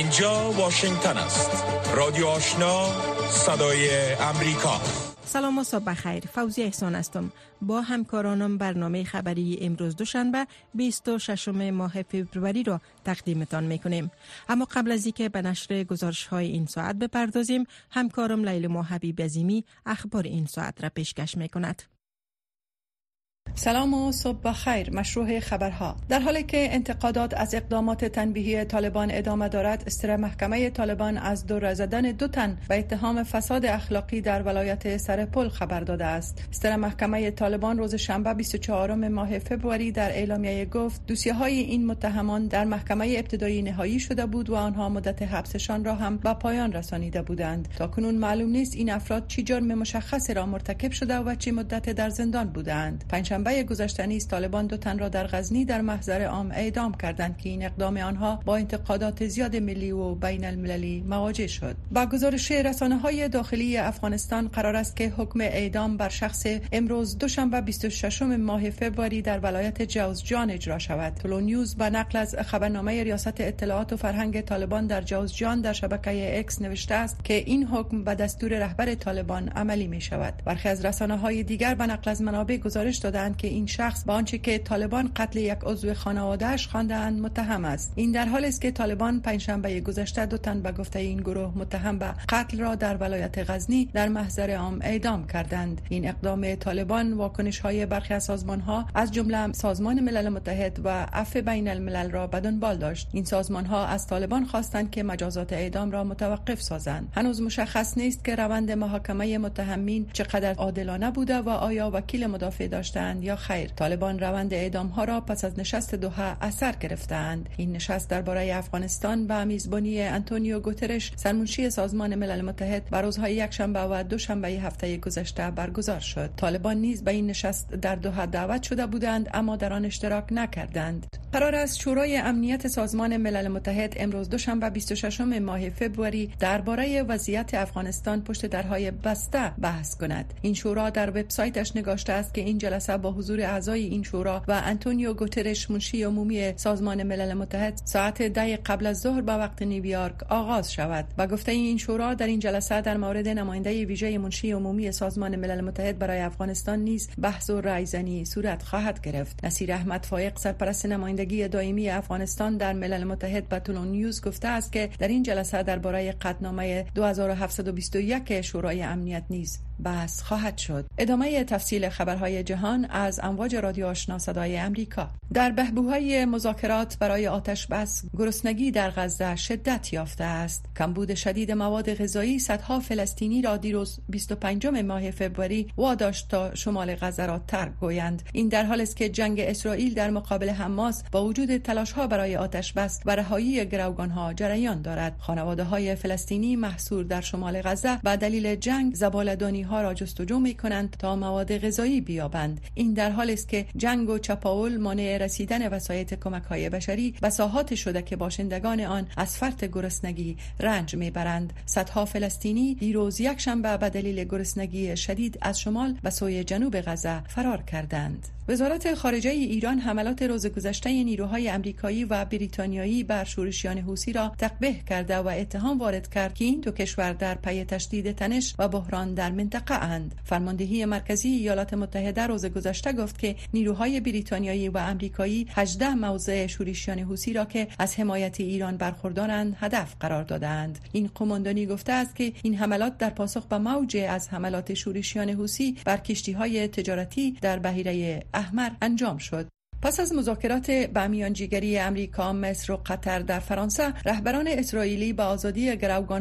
اینجا واشنگتن است. رادیو آشنا صدای امریکا. سلام و صبح بخیر. فوزی احسان هستم. با همکارانم برنامه خبری امروز دوشنبه 26 ماه فوریه را تقدیمتان می‌کنیم. اما قبل از اینکه به نشر گزارش های این ساعت بپردازیم همکارم لیل ما حبیب عظیمی اخبار این ساعت را پیشکش می‌کند. سلام و صبح خیر مشروع خبرها. در حالی که انتقادات از اقدامات تنبیهی طالبان ادامه دارد استر محکمه طالبان از دور زدن دو تن به اتهام فساد اخلاقی در ولایت سرپل خبر داده است. استر محکمه طالبان روز شنبه 24 ماه فوریه در اعلامیه گفت دوسیه های این متهمان در محکمه ابتدایی نهایی شده بود و آنها مدت حبسشان را هم به پایان رسانیده بودند. تا کنون معلوم نیست این افراد چی جرم مشخصی را مرتکب شده و چه مدت در زندان بودند. پنجشنبه گذشته نیز طالبان دو تن را در غزنی در محضر عام اعدام کردند که این اقدام آنها با انتقادات زیاد ملی و بین المللی مواجه شد. با گزارش رسانه های داخلی افغانستان قرار است که حکم اعدام بر شخص امروز دوشنبه 26 ماه فوریه در ولایت جوزجان اجرا شود. تلو نیوز با نقل از خبرنامه ریاست اطلاعات و فرهنگ طالبان در جوزجان در شبکه اکس نوشته است که این حکم به دستور رهبر طالبان عملی می شود برخی از رسانه های دیگر به نقل از منابع گزارش دادند که این شخص با آنچه که طالبان قتل یک عضو خانوادهش خواندند متهم است. این در حالی است که طالبان پنجشنبه گذشته دو تن به گفته این گروه متهم به قتل را در ولایت غزنی در محضر عام اعدام کردند. این اقدام طالبان واکنش های برخی از سازمان ها از جمله سازمان ملل متحد و عفو بین الملل را به دنبال داشت. این سازمان ها از طالبان خواستند که مجازات اعدام را متوقف سازند. هنوز مشخص نیست که روند محاکمه متهمین چقدر عادلانه بوده و آیا وکیل مدافع داشتند. یا خیر؟ طالبان روند اعدام ها را پس از نشست دوحه از سر گرفتند. این نشست درباره افغانستان به میزبانی انتونیو گوترش سرمنشی سازمان ملل متحد بر روزهای یکشنبه و دوشنبه هفته گذشته برگزار شد. طالبان نیز به این نشست در دوحه دعوت شده بودند اما در آن اشتراک نکردند. قرار است شورای امنیت سازمان ملل متحد امروز دوشنبه 26 ماه فوریه درباره وضعیت افغانستان پشت درهای بسته بحث کند. این شورا در وبسایتش نگاشته است که این جلسه با حضور اعضای این شورا و انتونیو گوترش منشی عمومی سازمان ملل متحد ساعت ده قبل از ظهر با وقت نیویورک آغاز شود و گفته این شورا در این جلسه در مورد نماینده ویژه منشی عمومی سازمان ملل متحد برای افغانستان نیز بحث و رایزنی صورت خواهد گرفت. نصیر احمد فایق سرپرست نمایندگی دائمی افغانستان در ملل متحد به تولون نیوز گفته است که در این جلسه درباره قطعنامه 2721 شورای امنیت نیز بحث خواهد شد. ادامه تفصیل خبرهای جهان از امواج رادیو آشنا صدای امریکا. در بهبوهای مذاکرات برای آتش بس گرسنگی در غزه شدت یافته است. کمبود شدید مواد غذایی صدها فلسطینی را دیروز 25 ماه فوریه واداشت تا شمال غزه را ترک گویند. این در حال است که جنگ اسرائیل در مقابل حماس با وجود تلاش ها برای آتش بس و رهایی گروگان ها جریان دارد. خانواده های فلسطینی محصور در شمال غزه به دلیل جنگ زبالدانی ها را جستجو می کنند تا مواد غذایی بیابند. این در حال است که جنگ و چپاول مانع رسیدن وسایط کمک های بشری به ساحات شده که باشندگان آن از فرط گرسنگی رنج می‌برند. صدها فلسطینی دیروز یک شنبه به دلیل گرسنگی شدید از شمال به سوی جنوب غزه فرار کردند. وزارت خارجه ایران حملات روز گذشته نیروهای امریکایی و بریتانیایی بر شورشیان حوسی را تقبیح کرده و اتهام وارد کرد که این دو کشور در پی تشدید تنش و بحران در منطقه اند. فرماندهی مرکزی ایالات متحده روز گذشته گفت که نیروهای بریتانیایی و امریکایی 18 موضع شورشیان حوسی را که از حمایت ایران برخوردارند هدف قرار دادند این قماندانی گفته است که این حملات در پاسخ به موج از حملات شورشیان حوسی بر کشتی های تجارتی در بحیره احمر انجام شد. پس از مذاکرات به میانجیگری امریکا، مصر و قطر در فرانسه، رهبران اسرائیلی به آزادی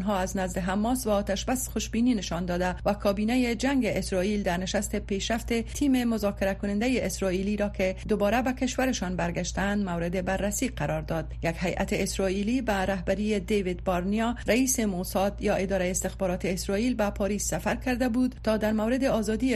ها از نزد حماس و آتشبس خوشبینی نشان داده و کابینه جنگ اسرائیل در نشست پیشرفت تیم مذاکره کننده اسرائیلی را که دوباره به کشورشان برگشتند مورد بررسی قرار داد. یک هیئت اسرائیلی به رهبری دیوید بارنیا، رئیس موساد یا اداره استخبارات اسرائیل به پاریس سفر کرده بود تا در مورد آزادی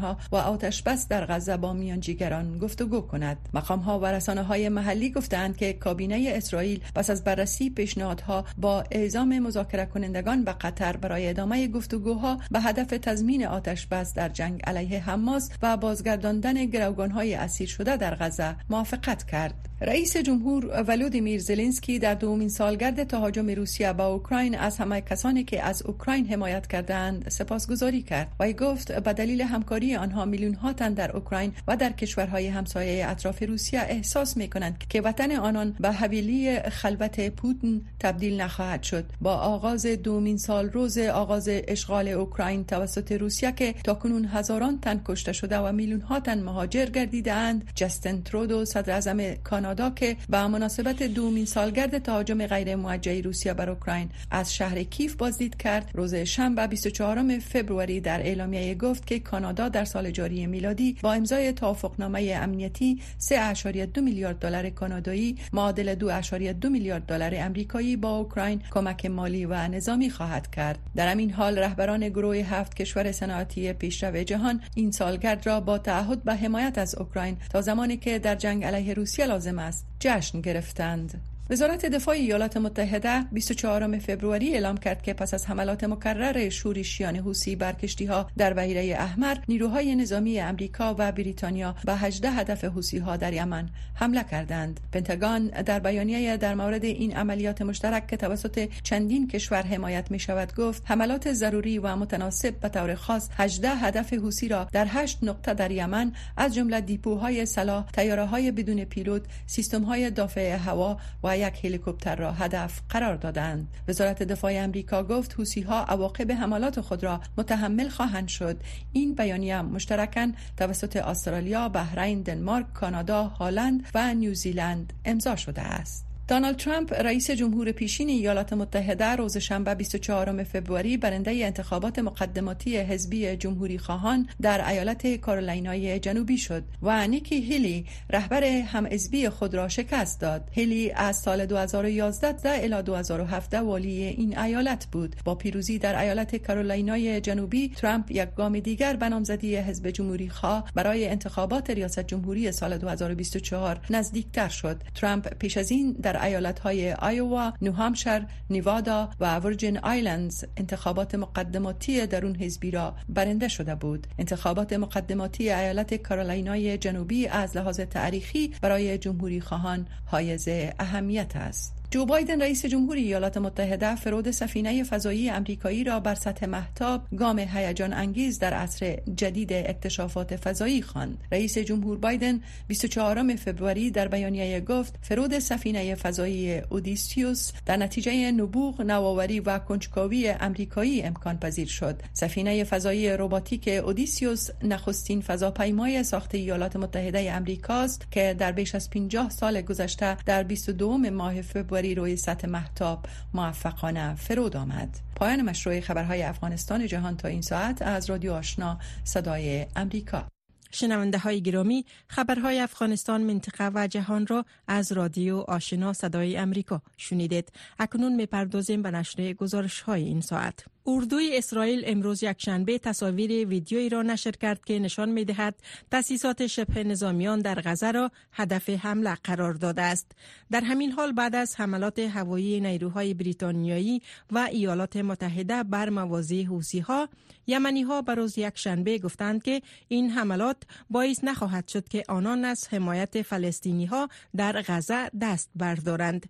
ها و آتشبس در غزه با میانجیگران گفتگو کند. مقام ها و رسانه های محلی گفتند که کابینه اسرائیل پس از بررسی پیشنهادها با اعزام مذاکره کنندگان به قطر برای ادامه گفتگوها به هدف تضمین آتش بس در جنگ علیه حماس و بازگرداندن گروگان های اسیر شده در غزه موافقت کرد. رئیس جمهور ولودیمیر زلنسکی در دومین سالگرد تهاجم روسیه با اوکراین از همه کسانی که از اوکراین حمایت کردند سپاسگزاری کرد. و گفت به دلیل همکاری آنها میلیون ها تن در اوکراین و در کشورهای همسایه اطراف روسیه احساس می کنند که وطن آنان به حویلی خلوت پوتین تبدیل نخواهد شد. با آغاز دومین سال روز آغاز اشغال اوکراین توسط روسیه که تاکنون هزاران تن کشته شده و میلیون ها تن مهاجر گردیدهاند جستن ترودو صدر اعظم کانادا که به مناسبت دومین سالگرد تهاجم غیر موجه روسیه بر اوکراین از شهر کیف بازدید کرد. روز شنبه 24 فوریه در اعلامیه گفت که کانادا در سال جاری میلادی با امضای توافقنامه امنیتی 3.2 میلیارد دلار کانادایی معادل 2.2 میلیارد دلار امریکایی با اوکراین کمک مالی و نظامی خواهد کرد. در همین حال رهبران گروه هفت کشور صنعتی پیشرو جهان این سالگرد را با تعهد به حمایت از اوکراین تا زمانی که در جنگ علیه روسیه لازم است جشن گرفتند. وزارت دفاع ایالات متحده 24 فوریه اعلام کرد که پس از حملات مکرر شورشیان حوسی بر کشتی ها در بحیره احمر نیروهای نظامی امریکا و بریتانیا به 18 هدف حوسی ها در یمن حمله کردند. پنتاگون در بیانیه در مورد این عملیات مشترک که توسط چندین کشور حمایت می شود گفت حملات ضروری و متناسب به طور خاص 18 هدف حوسی را در 8 نقطه در یمن از جمله دیپوهای سلاح تیاره های بدون پیلوت سیستم های دافع هوا و یک هلیکوپتر را هدف قرار دادند وزارت دفاع امریکا گفت حوسی ها عواقب حملات خود را متحمل خواهند شد این بیانیه مشترکاً توسط استرالیا، بحرین، دنمارک، کانادا، هلند و نیوزیلند امضا شده است. دونالد ترامپ رئیس جمهور پیشین ایالات متحده روز شنبه 24 فوریه برنده انتخابات مقدماتی حزبی جمهوری خواهان در ایالت کارولینای جنوبی شد و نیکی هیلی رهبر هم حزبی خود را شکست داد. هیلی از سال 2011 الی 2017 والی این ایالت بود. با پیروزی در ایالت کارولینای جنوبی ترامپ یک گام دیگر به نامزدی حزب جمهوری خواه برای انتخابات ریاست جمهوری سال 2024 نزدیکتر شد. ترامپ پیش از این در ایالت های آیووا، نیوهامشر، نیوادا و ورجین آیلندز انتخابات مقدماتی درون حزبی را برنده شده بود. انتخابات مقدماتی ایالت کارولینای جنوبی از لحاظ تاریخی برای جمهوری خواهان حایز اهمیت است. جو بایدن رئیس جمهوری ایالات متحده فرود سفینه فضایی امریکایی را بر سطح محتاب گام هیجان انگیز در عصر جدید اکتشافات فضایی خواند. رئیس جمهور بایدن 24 فوریه در بیانیه گفت فرود سفینه فضایی اودیسیوس در نتیجه نبوغ، نوآوری و کنجکاوی امریکایی امکان پذیر شد. سفینه فضایی رباتیک اودیسیوس نخستین فضاپیمای ساخت ایالات متحده امریکاست که در بیش از 50 سال گذشته در 22 ماه فوریه فوری روی سطح محتاب موفقانه فرود آمد. پایان مشروع خبرهای افغانستان جهان تا این ساعت از رادیو آشنا صدای امریکا. شنونده های گرامی خبرهای افغانستان منطقه و جهان را از رادیو آشنا صدای امریکا شنیدید. اکنون می‌پردازیم به نشر گزارش های این ساعت. اردوی اسرائیل امروز یکشنبه تصاویر ویدیویی را نشر کرد که نشان می دهد تاسیسات شبه نظامیان در غزه را هدف حمله قرار داده است. در همین حال بعد از حملات هوایی نیروهای بریتانیایی و ایالات متحده بر موازی حوسی ها، یمنی ها بروز یکشنبه گفتند که این حملات باعث نخواهد شد که آنان از حمایت فلسطینی ها در غزه دست بردارند.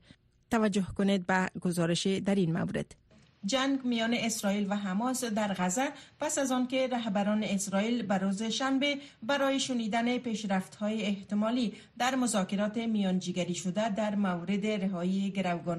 توجه کنید به گزارش در این مورد. جنگ میان اسرائیل و حماس در غزه پس از آنکه رهبران اسرائیل به روز شنبه برای شنیدن های احتمالی در مذاکرات میانجیگری شده در مورد رهایی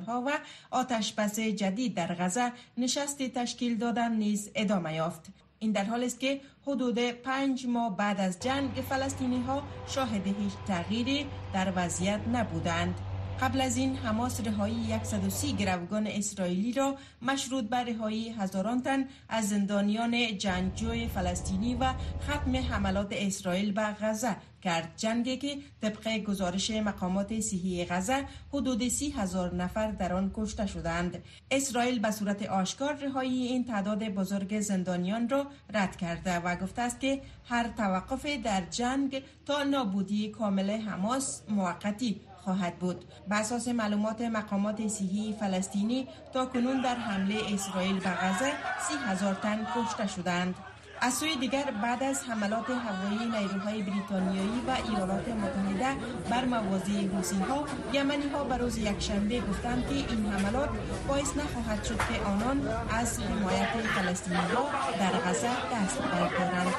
ها و آتشبس جدید در غزه نشستی تشکیل دادن نیز ادامه یافت. این در حال است که حدود پنج ماه بعد از جنگ فلسطینی ها شاهد هیچ تغییری در وضعیت نبودند. قبل از این حماس رهایی 130 گروگان اسرائیلی را مشروط بر رهایی هزاران تن از زندانیان جنگجوی فلسطینی و ختم حملات اسرائیل به غزه کرد. جنگی که طبق گزارش مقامات صحی غزه حدود سی هزار نفر در آن کشته شدند. اسرائیل به صورت آشکار رهایی این تعداد بزرگ زندانیان را رد کرده و گفته است که هر توقف در جنگ تا نابودی کامل حماس موقتی خواهد بود. به اساس معلومات مقامات صحی فلسطینی تا کنون در حمله اسرائیل به غزه سی هزار تن کشته شدند. از سوی دیگر بعد از حملات هوایی نیروهای بریتانیایی و ایالات متحده بر موازی حوسی ها یمنی ها به روز یکشنبه گفتند که این حملات باعث نخواهد شد که آنان از حمایت فلسطینی ها در غزه دست بردارند.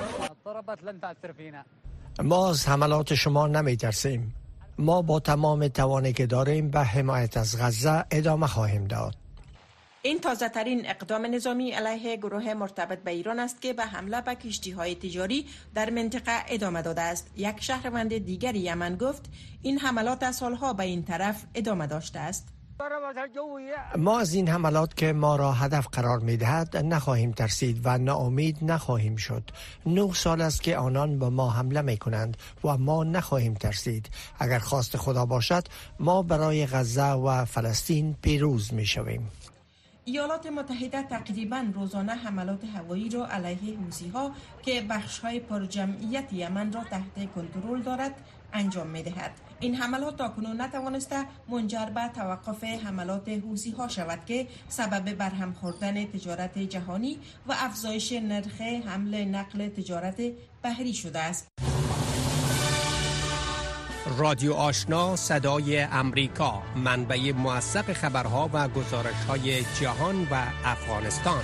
ما از حملات شما نمی ترسیم ما با تمام توانی که داریم به حمایت از غزه ادامه خواهیم داد. این تازه ترین اقدام نظامی علیه گروه مرتبط به ایران است که به حمله به کشتی های تجاری در منطقه ادامه داده است. یک شهروند دیگر یمن گفت این حملات سالها به این طرف ادامه داشته است. ما از این حملات که ما را هدف قرار می دهد نخواهیم ترسید و ناامید نخواهیم شد. نه سال است که آنان به ما حمله می کنند و ما نخواهیم ترسید. اگر خواست خدا باشد ما برای غزه و فلسطین پیروز می شویم ایالات متحده تقریبا روزانه حملات هوایی را علیه حوسی ها که بخش های پرجمعیت یمن را تحت کنترل دارد انجام می دهد. این حملات تاکنون نتوانسته منجر به توقف حملات حوسی ها شود که سبب برهم خوردن تجارت جهانی و افزایش نرخ حمل نقل تجارت بحری شده است. رادیو آشنا صدای امریکا منبع موثق خبرها و گزارش های جهان و افغانستان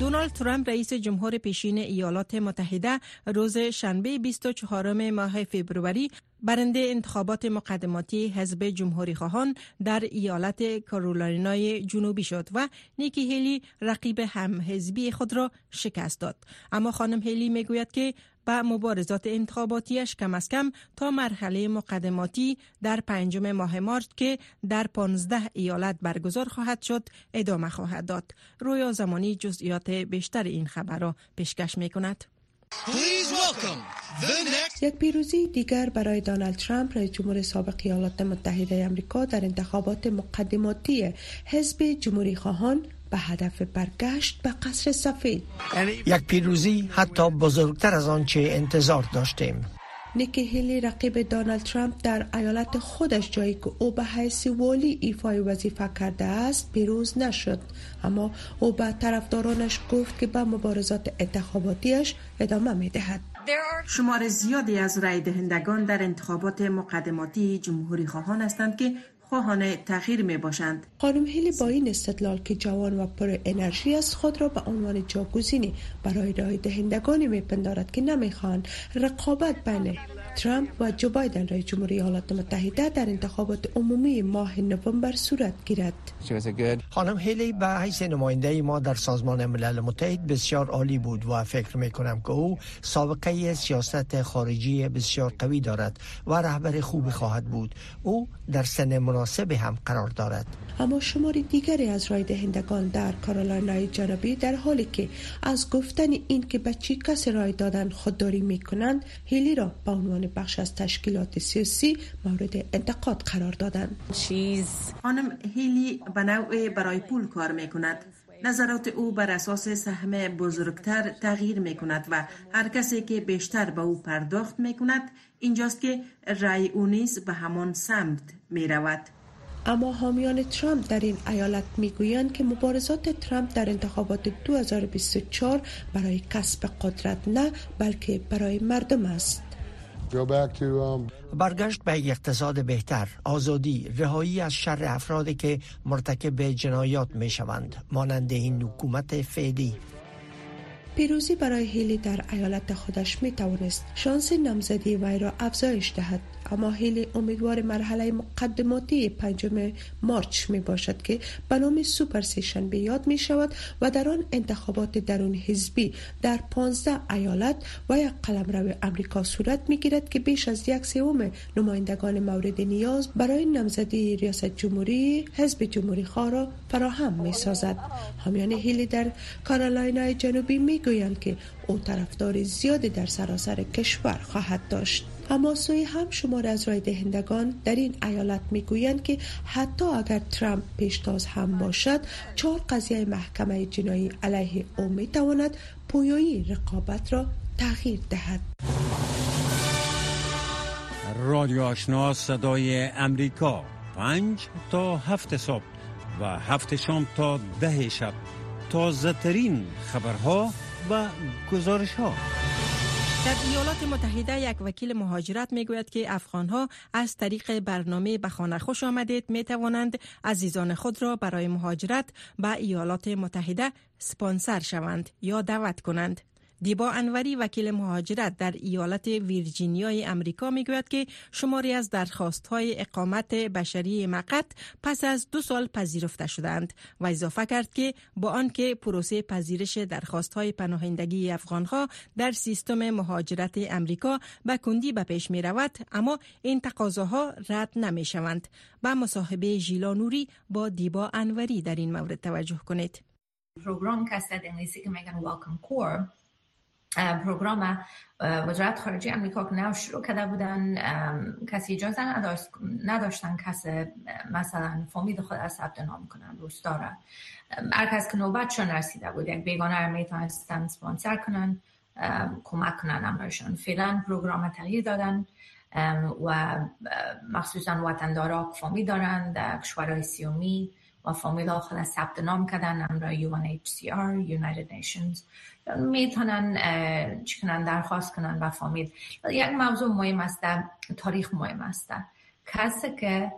دونالد ترامپ رئیس جمهور پیشین ایالات متحده روز شنبه 24 ماه فوریه برنده انتخابات مقدماتی حزب جمهوری خواهان در ایالت کارولینای جنوبی شد و نیکی هیلی رقیب هم حزبی خود را شکست داد. اما خانم هیلی می‌گوید که به مبارزات انتخاباتیش کم از کم تا مرحله مقدماتی در پنجم ماه مارچ که در 15 ایالت برگزار خواهد شد ادامه خواهد داد. رویا زمانی جزئیات بیشتر این خبر را پیشکش می کند. یک پیروزی دیگر برای دونالد ترامپ رئیس جمهور سابق ایالات متحده آمریکا در انتخابات مقدماتی حزب جمهوری خواهان به هدف برگشت به قصر سفید. یک پیروزی حتی بزرگتر از آنچه انتظار داشتیم. نیکی هیلی رقیب دونالد ترامپ در ایالت خودش جایی که او به حیث والی ایفای وظیفه کرده است پیروز نشد. اما او به طرفدارانش گفت که به مبارزات انتخاباتیش ادامه می دهد شمار زیادی از رای دهندگان در انتخابات مقدماتی جمهوری خواهان هستند که خواهان تغییر می باشند. خانم هیلی با این استدلال که جوان و پر انرژی است خود را به عنوان جاگزینی برای رای دهندگانی می پندارد که نمی‌خواهند رقابت بین ترامپ و جو بایدن رئیس جمهوری ایالات متحده در انتخابات عمومی ماه نوامبر صورت گیرد. خانم هیلی به حیث نماینده ما در سازمان ملل متحد بسیار عالی بود و فکر می کنم که او سابقه سیاست خارجی بسیار قوی دارد و رهبر خوبی خواهد بود. او در سن مناسب هم قرار دارد. اما شمار دیگری از رای دهندگان در کارولینای جنوبی در حالی که از گفتن این که به چی کسی رای دادن خودداری می کنند هیلی را به عنوان بخش از تشکیلات سیاسی مورد انتقاد قرار دادند. خانم هیلی به نوع برای پول کار می کند. نظرات او بر اساس سهم بزرگتر تغییر می کند و هر کسی که بیشتر به او پرداخت می کند اینجاست که رای او نیز به همان سمت می رود. اما حامیان ترامپ در این ایالت می‌گویند که مبارزات ترامپ در انتخابات 2024 برای کسب قدرت نه بلکه برای مردم است. Um, برگشت به اقتصاد بهتر. آزادی رهایی از شر افرادی که مرتکب جنایات می شوند مانند این حکومت فعلی. پیروزی برای هیلی در ایالت خودش می توانست شانس نامزدی وی را افزایش دهد. اما هیلی امیدوار مرحله مقدماتی پنجم مارچ می باشد که به نام سوپر سه شنبه به یاد می شود و در آن انتخابات درون حزبی در 15 ایالت و یک قلمرو امریکا صورت می گیرد که بیش از یک سوم نمایندگان مورد نیاز برای نامزدی ریاست جمهوری حزب جمهوری خواه را فراهم می سازد. حامیان هیلی در کارولینای جنوبی می گویند که او طرفدار زیادی در سراسر کشور خواهد داشت. اما سوی هم شمار از رای دهندگان در این ایالت می‌گویند که حتی اگر ترامپ پیشتاز هم باشد چهار قضیه محکمه جنایی علیه او می‌تواند پویایی رقابت را تغییر دهد. رادیو آشنا صدای امریکا. پنج تا هفت صبح و هفت شام تا ده شب. تازه ترین خبرها و گزارش ها در ایالات متحده یک وکیل مهاجرت می گوید که افغان ها از طریق برنامه به خانه خوش آمدید می توانند عزیزان خود را برای مهاجرت به ایالات متحده سپانسر شوند یا دعوت کنند. دیبا انوری وکیل مهاجرت در ایالت ویرجینیای امریکا می‌گوید که شماری از درخواست های اقامت بشری مقت پس از دو سال پذیرفته شدند و اضافه کرد که با آنکه پروسه پذیرش درخواست های پناهندگی افغان ها در سیستم مهاجرت امریکا به کندی به پیش می رود اما این تقاضاها رد نمی شوند با مصاحبه ژیلا نوری با دیبا انوری در این مورد توجه کنید. پروگرام که میگن کور پروگرام وزارت خارجه امریکا که نو شروع کرده بودن کسی اجازه نداشت نداشتن کس مثلا فامید خود از ثبت نام کنن روستا را هر کس که نوبتشون رسیده بود یک بیگانه را می‌تونستن سپانسر کنن کمک کنن امرایشان فعلا پروگرام تغییر دادن و مخصوصا وطندارا فامی دارن در کشورهای سیومی و فامیل خود ثبت نام کردن امرای UNHCR United Nations. می‌تونن چکنن درخواست کنن و فامیل یک موضوع مهم است تاریخ مهم است. کسی که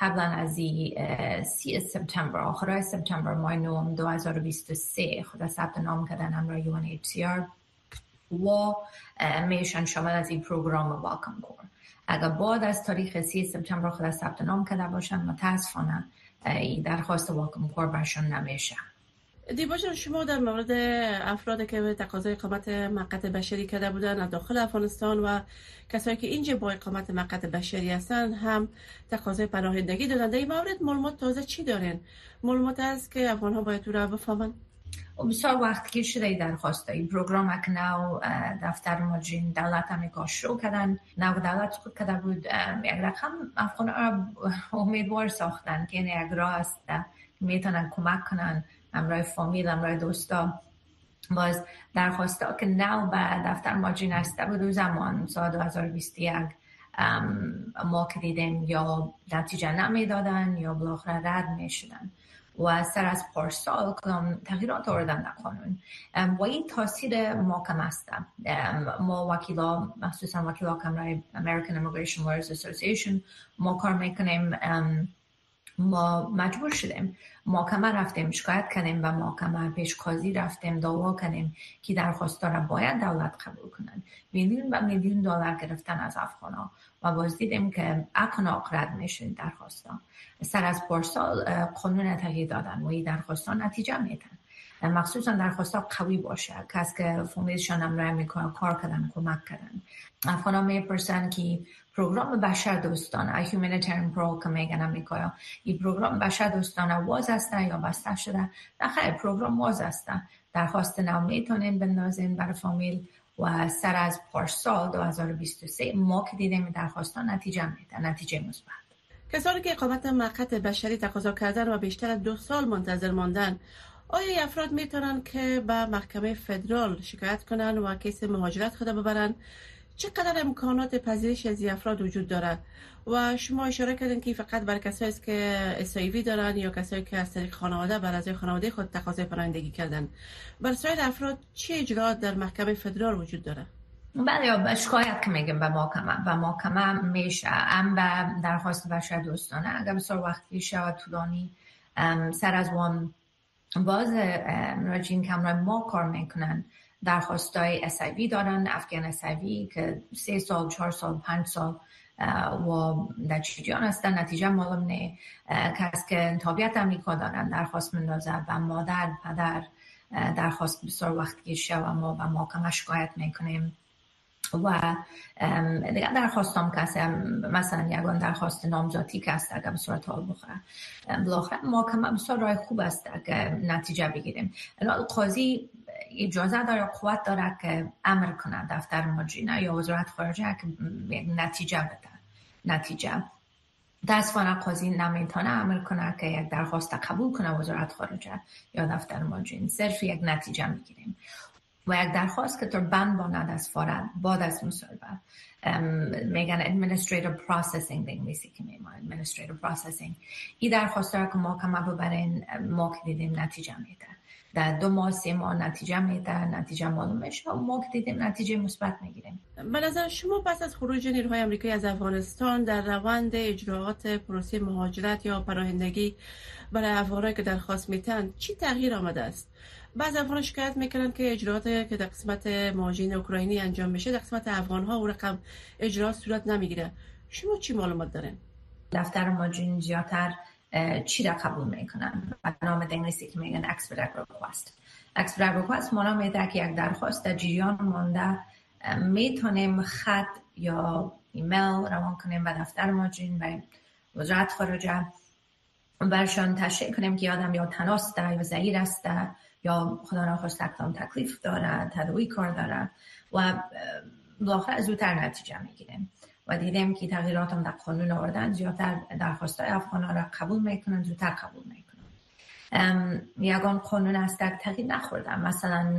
قبلا از سی سپتامبر آخرای سپتامبر ماه نوم 2023 خود ثبت نام کردن امرای UNHCR و میشن شامل از این پروگرام واکم کور اگر بعد از تاریخ سی سپتامبر خود ثبت نام کرده باشن متاسفانه این درخواست واکم کور برشان نمیشه دیبا شما در مورد افرادی که به تقاضای اقامت مقت بشری کرده بودن از داخل افغانستان و کسایی که اینجا با اقامت مقت بشری هستند هم تقاضای پناهندگی دادن. در این مورد معلومات تازه چی دارین؟ معلومات است که افغان ها باید رو بفهمن؟ و بسیار وقت که شده درخواست این پروگرام اک نو دفتر مجین دولت امریکا شروع کردن. نو دولت خود کرده بود یک رقم افغان امیدوار ساختن که این یک راه است می‌تونن کمک کنن. همراه فامیل همراه دوستا. باز درخواسته که نو به دفتر ماجی نسته بود. و زمان سال 2021 ما که دیدیم یا نتیجه نمی‌دادن یا بالاخره رد می شدن و سر از پارسال تغییرات آوردن در قانون. و این تاثیر محکم است ما وکیلا مخصوصا وکیلا کمرای American Immigration Lawyers Association ما کار می‌کنیم. ما مجبور شدیم محکمه رفتیم شکایت کنیم و محکمه پیشکازی رفتیم دعوا کنیم که درخواست را باید دولت قبول کنند. میلیون و میلیون دلار گرفتن از افغان و باز دیدیم که اکناق رد میشن درخواستان سر از پارسال قانون تغییر دادن و این درخواستان نتیجه میتن مخصوصا درخواست قوی باشه. کس که فامیلشان هم رای می‌کنه کار کردن کمک کردن. افغان ها می‌پرسن که پروگرام بشر دوستانه Humanitarian Parole که میگن امریکا این پروگرام بشر دوستانه واز هستن یا بسته شده؟ نه پروگرام واز هستن درخواست نو می‌تونین برای فامیل. و سر از پارسال 2023 ما که دیدیم درخواستان نتیجه میده نتیجه مثبت. کسانی که اقامت مقت بشری تقاضا کردن و بیشتر از دو سال منتظر ماندن آیا افراد می‌تونن که به محکمه فدرال شکایت کنن و کیس مهاجرت خود ببرن؟ چقدر امکانات پذیرش از افراد وجود داره و شما اشاره کردین که فقط برای کسایی است که اسایوی دارن یا کسایی که از طریق خانواده بر از خانواده خود تقاضای پناهندگی کردن. بر سایر افراد چه اجرات در محکمه فدرال وجود داره؟ بله شکایت که میگم به محکمه. و محکمه میشه. ام به درخواست بشر دوستانه. اگر بسیار وقتی شود طولانی سر از وان باز راجین کمرای ما کار می‌کنن. درخواستای اسایوی دارن افغان اسایوی که سه سال چهار سال پنج سال و در چیجان هستن. نتیجه معلوم نه کس که تابعیت امریکا دارن درخواست مندازه و مادر پدر درخواست بسیار وقتی که و ما و محکمه شکایت می‌کنیم. و دیگر درخواست هم کسی مثلا یگان درخواست نامزاتی که است اگر به صورت حال بخوره. بالاخره محکمه بسیار رای خوب است اگر نتیجه بگیریم. قاضی اجازه داره قوت داره که امر کنه دفتر مجینه یا وزارت خارجه که نتیجه بده. نتیجه. دستوانه قاضی نمی‌تونه عمل کنه که یک درخواست قبول کنه وزارت خارجه یا دفتر مجین صرف یک نتیجه می‌گیریم. و یک درخواست که تو بند باند از فارد بعد از مصاحبه میگن administrative processing به انگلیسی که میما administrative processing. این درخواست ما که ما ببرین ما که دیدیم نتیجه میده. در دو ماه سه ماه نتیجه میده نتیجه معلوم میشه ما که دیدیم نتیجه مثبت می‌گیریم. به نظر شما پس از خروج نیروهای آمریکایی از افغانستان در روند اجراعات پروسه مهاجرت یا پناهندگی برای افغانایی که درخواست میتن چی تغییر آمده است؟ بعض افغان شکایت می‌کنن که اجراعات که در قسمت مهاجرین اوکراینی انجام میشه در قسمت افغان ها رقم اجراعات صورت نمی‌گیره. شما چی معلومات دارین؟ دفتر مهاجرین زیادتر چی را قبول می‌کنن؟ نام انگلیسی که میگن expedite request. Expedite request مانا میده که یک درخواست در جریان مانده می‌تونیم خط یا ایمیل روان کنیم به دفتر مهاجرین و وزارت خارجه برشان تشریح کنیم که آدم یا تناست یا زهیر است یا خدا اکتام تکلیف داره تدوی کار داره و بالاخره زودتر نتیجه می‌گیریم. و دیدیم که تغییرات هم در قانون آوردن زیادتر درخواست های افغان ها را قبول می‌کنن زودتر قبول می‌کنن یگان قانون است که تغییر نخوردن مثلا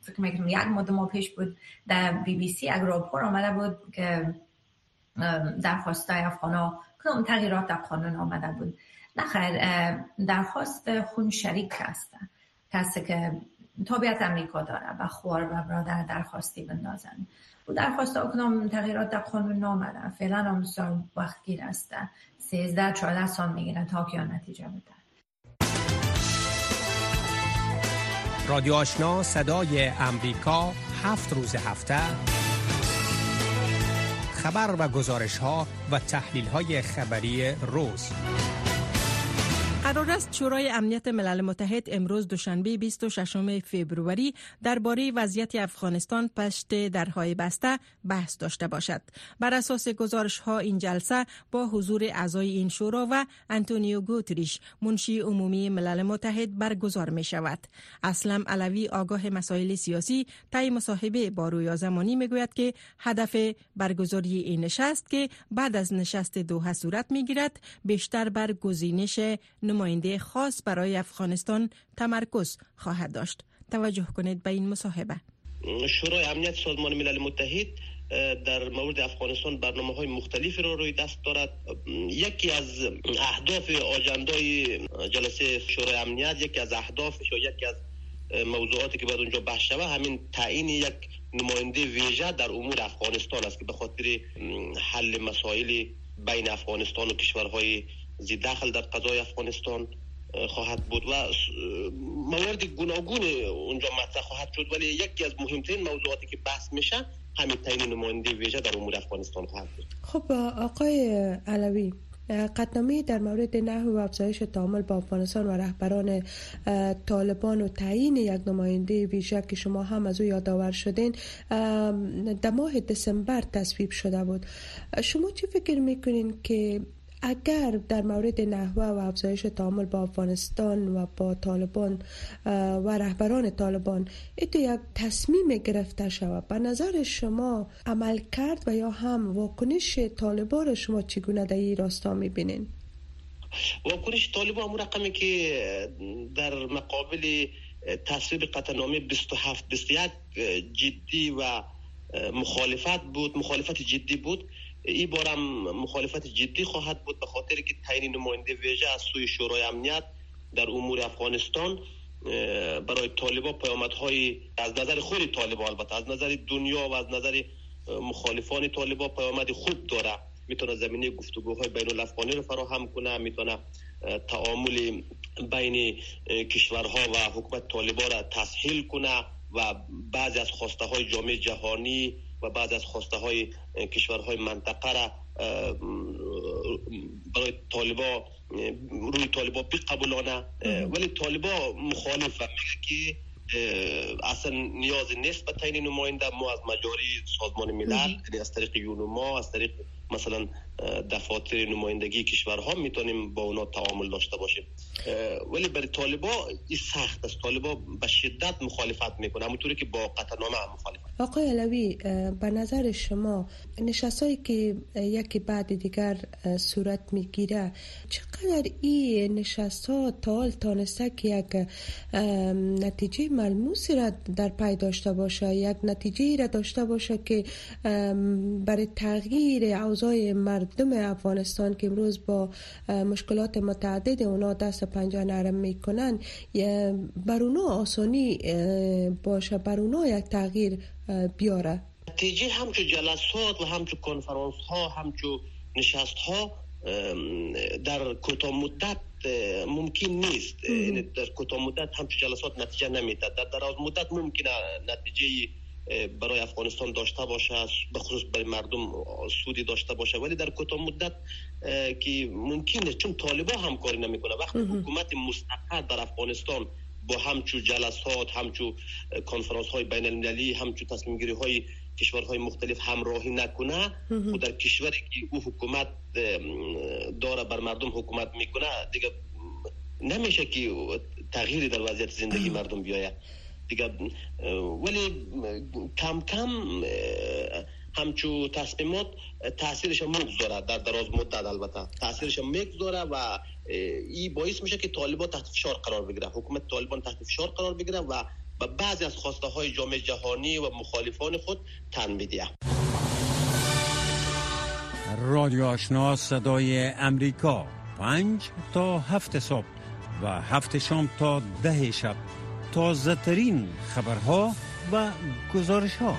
فکر می‌کنم یک مدت ما پیش بود در بی بی سی اگر آمده بود که درخواست های افغان کدام تغییرات در قانون آمده بود. نخیر درخواست خون شریک هست کسی که تابعیت امریکا داره و خوار و برادر درخواستی بندازن. و درخواست اکنام تغییرات در قانون نامده فعلا هم سال وقت گیر است. 13 14 سال می‌گیره تا که نتیجه بده. رادیو آشنا صدای امریکا هفت روز هفته. خبر و گزارش ها و تحلیل های خبری روز. قرار است شورای امنیت ملل متحد امروز دوشنبه 26 فوریه درباره وضعیت افغانستان پشت درهای بسته بحث داشته باشد. بر اساس گزارش ها این جلسه با حضور اعضای این شورا و انتونیو گوتریش منشی عمومی ملل متحد برگزار می شود. اسلم علوی آگاه مسائل سیاسی تای مصاحبه با رویا زمانی می گوید که هدف برگزاری این نشست که بعد از نشست دوحه صورت می گیرد بیشتر بر گزینش نماینده خاص برای افغانستان تمرکز خواهد داشت. توجه کنید به این مصاحبه. شورای امنیت سازمان ملل متحد در مورد افغانستان برنامه های مختلفی را روی دست دارد. یکی از اهداف آجندای جلسه شورای امنیت یکی از اهدافش یا یکی از موضوعاتی که باید اونجا بحث شود همین تعیین یک نماینده ویژه در امور افغانستان است که به خاطر حل مسائل بین افغانستان و کشورهای زی داخل در قضای افغانستان خواهد بود و موارد گوناگون اونجا مطرح خواهد شد. ولی یکی از مهمترین موضوعاتی که بحث میشه همین تعیین نماینده ویژه در امور افغانستان خواهد بود. خب آقای علوی قطنامه در مورد نحو و افزایش تعامل با افغانستان و رهبران طالبان و تعیین یک نماینده ویژه که شما هم از او یادآور شدین در ماه دسامبر تصویب شده بود. شما چی فکر می‌کنین که اگر در مورد نحوه و افزایش تعامل با افغانستان و با طالبان و رهبران طالبان ایتو یک تصمیم گرفته شود به نظر شما عمل کرد و یا هم واکنش طالبان را شما چگونه در این راستا می‌بینین؟ واکنش طالبان همون رقمی که در مقابل تصویب قطعنامه 27 21 جدی و مخالفت بود مخالفت جدی بود این بارم مخالفت جدی خواهد بود به خاطر که تعیین نماینده ویژه از سوی شورای امنیت در امور افغانستان برای طالبا پیامدهای از نظر خود طالبا البته از نظر دنیا و از نظر مخالفان طالبا پیامد خوب داره. می‌تونه زمینه گفتگوهای بین الافغانی رو فراهم کنه می‌تونه تعامل بین کشورها و حکومت طالبا را تسهیل کنه و بعضی از خواسته های جامعه جهانی و بعد از خواسته های کشورهای منطقه را برای طالبا روی طالبا بقبولانه ولی طالبا مخالف که اصلا نیاز نیست به تعیین نماینده ما از مجاری سازمان ملل یعنی از طریق یونوما از طریق مثلا دفاتر نمایندگی کشورها می‌تونیم با اونا تعامل داشته باشیم. ولی برای طالبا این سخت است. طالبا به شدت مخالفت می‌کنه. همونطوری که با قطعنامه هم مخالفت آقای علوی به نظر شما نشستایی که یکی بعد دیگر صورت می‌گیره چقدر این نشست ها تا تانسته که یک نتیجه ملموسی را در پای داشته باشه یک نتیجه را داشته باشه که برای تغییر اوضاع مردم افغانستان که امروز با مشکلات متعدد اونا دست پنجه نرم می‌کنن بر اونا آسانی باشه بر اونا یک تغییر بیاره. نتیجه همچو جلسات و همچو کنفرانس ها همچو نشست ها در کوتاه مدت ممکن نیست. یعنی در کوتاه مدت همچو جلسات نتیجه نمیده در دراز مدت ممکنه نتیجه برای افغانستان داشته باشه به خصوص برای مردم سودی داشته باشه. ولی در کوتاه مدت که ممکنه چون طالبا همکاری نمی‌کنه. وقتی حکومت مستقر در افغانستان با همچو جلسات همچو کنفرانس های بین المللی همچو تصمیم گیری های کشورهای مختلف همراهی نکنه و در کشوری که او حکومت داره بر مردم حکومت می‌کنه دیگه نمیشه که تغییری در وضعیت زندگی مردم بیاید. دیگه ولی کم کم همچو تصمیمات تاثیرش می‌گذاره در دراز مدت البته. تاثیرش می‌گذاره و این باعث میشه که طالبان تحت فشار قرار بگیره حکومت طالبان تحت فشار قرار بگیره و به بعضی از خواسته های جامعه جهانی و مخالفان خود تن میده رادیو آشنا صدای امریکا. پنج تا هفت صبح و هفت شام تا ده شب. تازه ترین خبرها و گزارش ها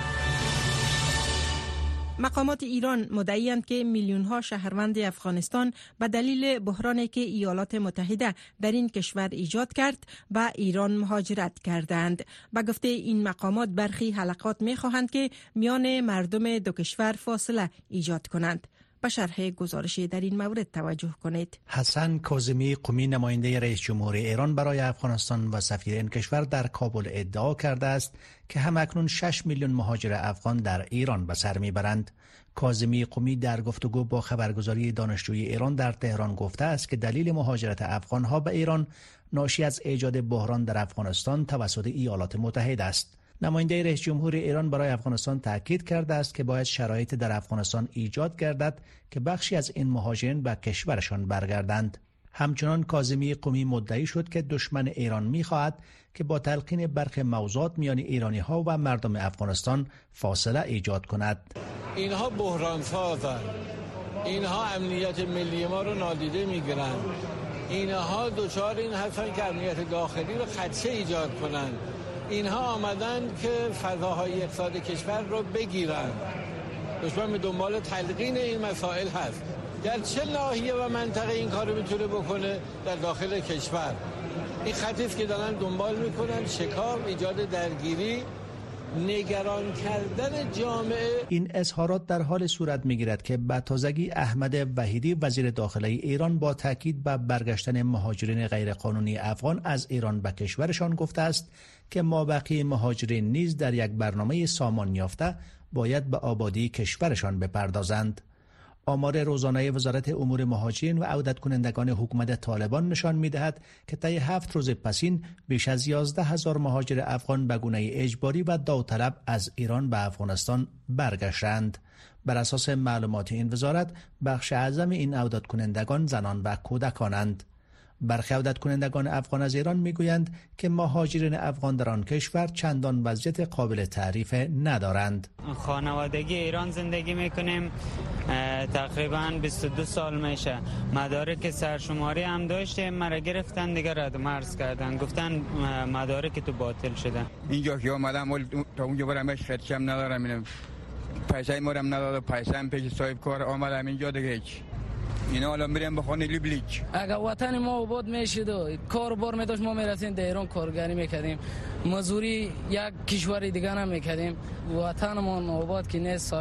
مقامات ایران مدعیند که میلیون ها شهروند افغانستان به دلیل بحرانی که ایالات متحده در این کشور ایجاد کرد به ایران مهاجرت کردند. به گفته این مقامات برخی حلقات می خواهند که میان مردم دو کشور فاصله ایجاد کنند. به شرح گزارشی در این مورد توجه کنید. حسن کاظمی قومی نماینده رئیس جمهور ایران برای افغانستان و سفیر این کشور در کابل ادعا کرده است که همکنون 6 میلیون مهاجر افغان در ایران به سر می‌برند. کاظمی قومی در گفتگو با خبرگزاری دانشجوی ایران در تهران گفته است که دلیل مهاجرت افغانها به ایران ناشی از ایجاد بحران در افغانستان توسط ایالات متحده است. نماینده رئیس جمهور ایران برای افغانستان تاکید کرده است که باید شرایط در افغانستان ایجاد گردد که بخشی از این مهاجرین به کشورشان برگردند. همچنان کاظمی قومی مدعی شد که دشمن ایران می‌خواهد که با تلقین برخ موضوعات میان ایرانی ها و مردم افغانستان فاصله ایجاد کند. اینها بحران سازند. اینها امنیت ملی ما رو نادیده می‌گیرند. اینها دچار این هستند که امنیت داخلی رو خدشه ایجاد کنند. اینها آمدن که فضاهای اقتصاد کشور رو بگیرن. دشمن به دنبال تلقین این مسائل هست. در چه ناحیه و منطقه این کار رو می‌تونه بکنه؟ در داخل کشور. این خطی که دارن دنبال می‌کنن شکار ایجاد درگیری. نگران کردن جامعه این اظهارات در حال صورت می‌گیرد که به تازگی احمد وحیدی وزیر داخلی ایران با تاکید به برگشتن مهاجرین غیرقانونی افغان از ایران به کشورشان گفته است که مابقی مهاجرین نیز در یک برنامه سامان یافته باید به آبادی کشورشان بپردازند. آمار روزانه وزارت امور مهاجرین و عودت کنندگان حکومت طالبان نشان می دهد که طی هفت روز پسین بیش از 11 هزار مهاجر افغان به گونه اجباری و داوطلب از ایران به افغانستان برگشتند. بر اساس معلومات این وزارت بخش اعظم این عودت کنندگان زنان و کودکانند. برخی عودت کنندگان افغان از ایران می‌گویند که مهاجرین افغان در آن کشور چندان وضعیت قابل تعریف ندارند. خانوادگی ایران زندگی می‌کنیم تقریبا 22 سال میشه. مدارک سرشماری هم داشتیم مرا گرفتن دیگه رد مرز کردن. گفتن مدارک تو باطل شده. اینجا که آمدم تا اونجا برم خرچم ندارم. اینم پیسه مارم نداره پیسه هم پیش صاحب کار آمدم اینجا دیگه هیچ. اینا الان میریم به خانه لیبلیک اگر وطن ما آباد می‌شد و کار بار میداشت ما می‌رسیم در ایران کارگری می‌کردیم. مزوری یک کشور دیگه هم می‌کردیم وطن ما آباد که نیست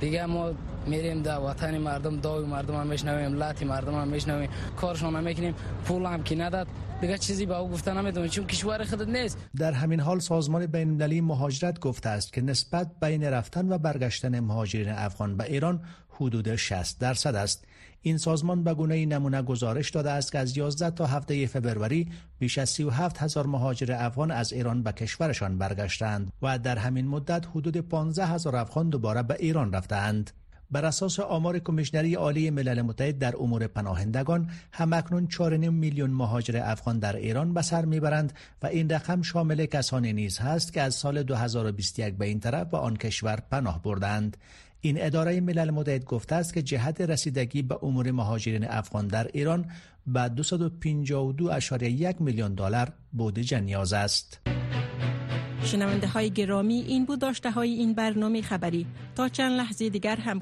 دیگه ما میریم در وطن مردم داوی مردم هم میشنویم لاتی مردم هم میشنویم. کارشون هم می‌کنیم پول هم که نداد. دیگه چیزی به او گفتن نمی‌دونم چون کشور خودت نیست. در همین حال سازمان بین المللی مهاجرت گفته است که نسبت بین رفتن و برگشتن مهاجرین افغان به ایران حدود 60 درصد است. این سازمان به گونه نمونه گزارش داده است که از 11 تا هفته فبروری بیش از 37 هزار مهاجر افغان از ایران به کشورشان برگشتند و در همین مدت حدود 15 هزار افغان دوباره به ایران رفتند. بر اساس آمار کمیشنری عالی ملل متحد در امور پناهندگان همکنون 4.5 میلیون مهاجر افغان در ایران به سر می‌برند و این رقم شامل کسانی نیز هست که از سال 2021 به این طرف به آن کشور پناه بردند این اداره ملل متحد گفته است که جهت رسیدگی به امور مهاجرین افغان در ایران به 252.1 میلیون دلار بودجه نیاز است. شنونده های گرامی این بود داشته های این برنامه خبری تا چند لحظه دیگر هم